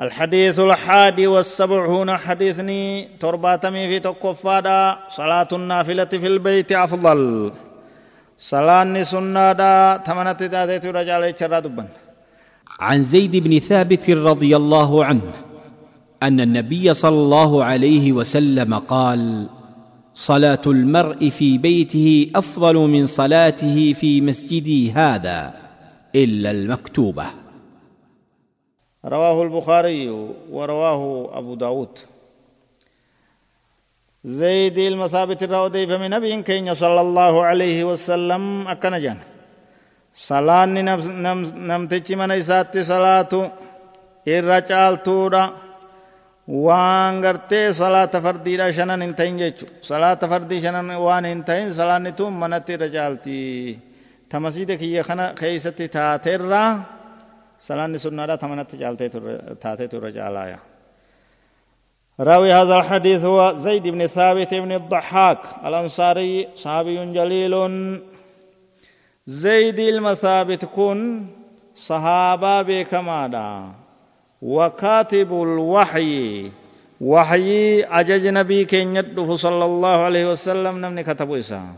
الحديث الحادي والسبعون حديثني ترباتمي في تكفادا صلاة النافلة في البيت أفضل. صلاة سنة دا تمنت تاتيت رجال دبا عن زيد بن ثابت رضي الله عنه أن النبي صلى الله عليه وسلم قال صلاة المرء في بيته أفضل من صلاته في مسجدي هذا إلا المكتوبة. رواه البخاري ورواه أبو داود زيد المثابت الرودي فمن نبي كين صلى الله عليه وسلم أكن جان صلاة نمتج من إسات صلاة تورا waan gartee salaata fardiidha shanan hin ta'in jechu salaata fardii shanan waan hin ta'in salaanni tun manatti irra caalti tamasiida kiyya kana keeysatti taateerraa سلاني سنة تمنت تاتيت الرجالايا راوي هذا الحديث هو زيد بن ثابت بن الضحاك الأنصاري صحابي جليل زيد المثابت كن صحابة بكمادا وكاتب الوحي وحي أجج نبي كين صلى الله عليه وسلم نمني كتبوا إسلام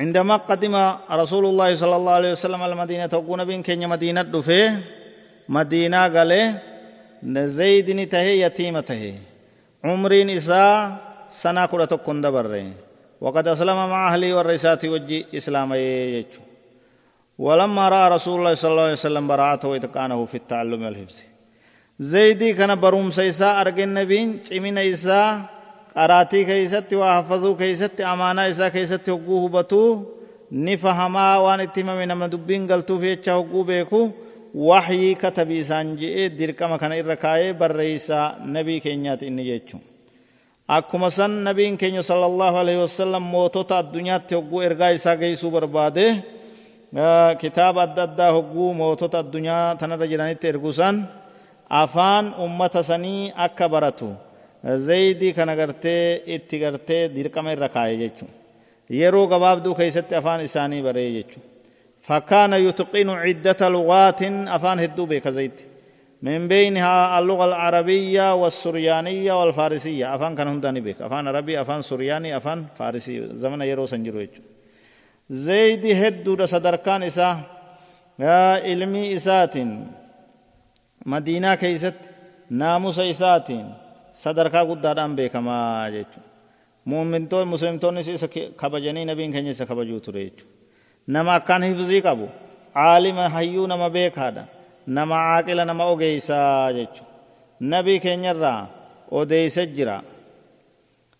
عندما قدم رسول الله صلى الله عليه وسلم المدينة تقول بين كenya مدينة دفه مدينة قال زيد نته يتيمة تهي. عمرين إساء سنة كرة تكون دبره وقد أسلم مع أهلي والرئيسات وجي إسلام يجو. ولما رأى رسول الله صلى الله عليه وسلم براعته وإتقانه في التعلم والحفظ. زيدي كان بروم سيسا أرجن نبين چمين إساء qaraatii keeysatti waa hafazuu keeysatti amaanaa isaa keessatti hogguu hubatuu ni fahamaa waan itti himame nama dubbiin galtuuf jecha hogguu beeku waxyii katabii isaan je'ee dirqama kana irra kaa'ee barreeysaa nabii keenyaati inni jechuun. Akkuma san nabiin keenya sallallahu alaihi wasallam mootota addunyaatti hogguu ergaa isaa geessuu barbaade kitaaba adda addaa hogguu mootota addunyaa tanarra jiranitti erguusan afaan ummata sanii akka baratu. Zaydii kana gartee itti gartee dirqama irra kaa'e jechuun yeroo gabaabduu keessatti afaan isaanii baree jechuun fakkaana yutqinu ciddata lugaatin afaan hedduu beeka zayti من بينها اللغة العربية والسريانية والفارسية أفان كان هنداني بك أفان عربي أفان سرياني أفان فارسي زمن يرو سنجرو زيد هدو دا صدركان إسا علمي إسات مدينة كيست ناموس إساتين sadarkaa guddaadhaan beekamaa jechuudha. Muummintoo muslimtoonnis isa kabajanii nabiin keenya isa kabajuu ture jechuudha. Nama akkaan hifzii qabu caalima hayyuu nama beekaadha. Nama caaqila nama ogeeysaa jechuudha. Nabii keenyarraa odeeysa jira.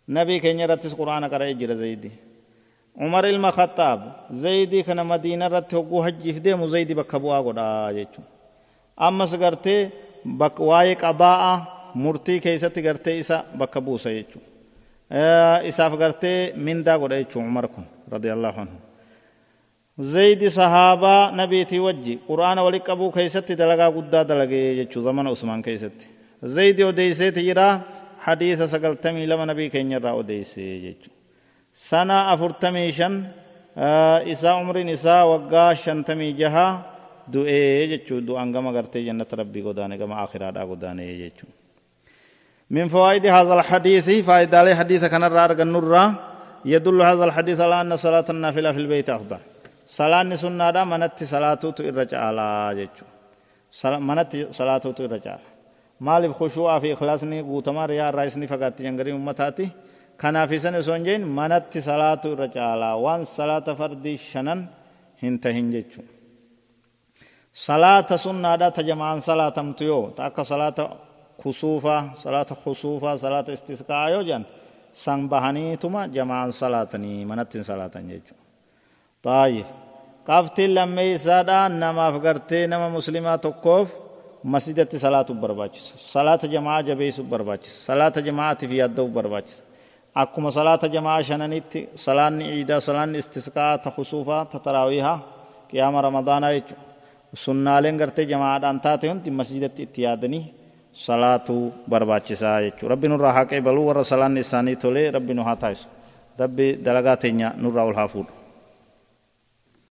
Nabii keenya irrattis quraana qara'ee jira zayidii. Umar ilma Khattaab zayidii kana madiina irratti hogguu hajjiif deemu zayidii bakka bu'aa godhaa jechuudha. Ammas gartee waa'ee qabaa'a murtii keessatti gartee isa bakka buusa jechuudha. Isaaf gartee mindaa godha jechuudha Umar kun radiyallahu anhu. Zaydi sahaabaa nabiitii wajji quraana walitti qabuu keessatti dalagaa guddaa dalagee jechuudha zamana Usmaan keessatti. Zaydi odeeyseeti jira hadiisa sagaltamii lama nabii keenya irraa odeeysee jechuudha. Sana afurtamii shan isaa umriin isaa waggaa shantamii jaha du'ee jechuudha du'aan gama gartee jannata rabbii godaane gama akhiraadhaa godaane jechuudha. من فوائد هذا الحديث فائدة عليه حديث كان الرار النور يدل هذا الحديث على أن صلاة النافلة في البيت أفضل. صلاة نسنة دا منت صلاة تؤرج على جيتشو. صلاة منت صلاة تؤرج على. مال بخشوع في إخلاص ني قوتما ريا رئيس ني فقط ينغري كان في سنة سنجين منت صلاة تؤرج على. وان صلاة فرد شنن هنتهن جيتشو صلاة سنة دا تجمعان صلاة متيو. تاك صلاة kusuufa salaata kusuufa salaata istisqaa yoo jedhan san bahaniituma jamaan salaatanii manattiin salaatan jechuudha. Taayif qabtiin lammeeysaadha namaaf gartee nama muslimaa tokkoof masjidatti salaatu barbaachisa. Salaata jamaa jabeessu barbaachisa. Salaata jamaatiif yaadda'u barbaachisa. Akkuma salaata jamaa shananitti salaanni ciidaa, salaanni istisqaa, ta kusuufaa, ta taraawihaa, qiyaama ramadaanaa jechuudha. Sunnaaleen gartee jamaadhaan taate hundi masjidatti itti yaadanii salaatuu barbaachisaa jechuudha. Rabbi nurraa haa qeebaluu warra salaanni isaanii tolee rabbi nu haa taasisu. Rabbi dalagaa teenya nurraa ol haa fuudhu.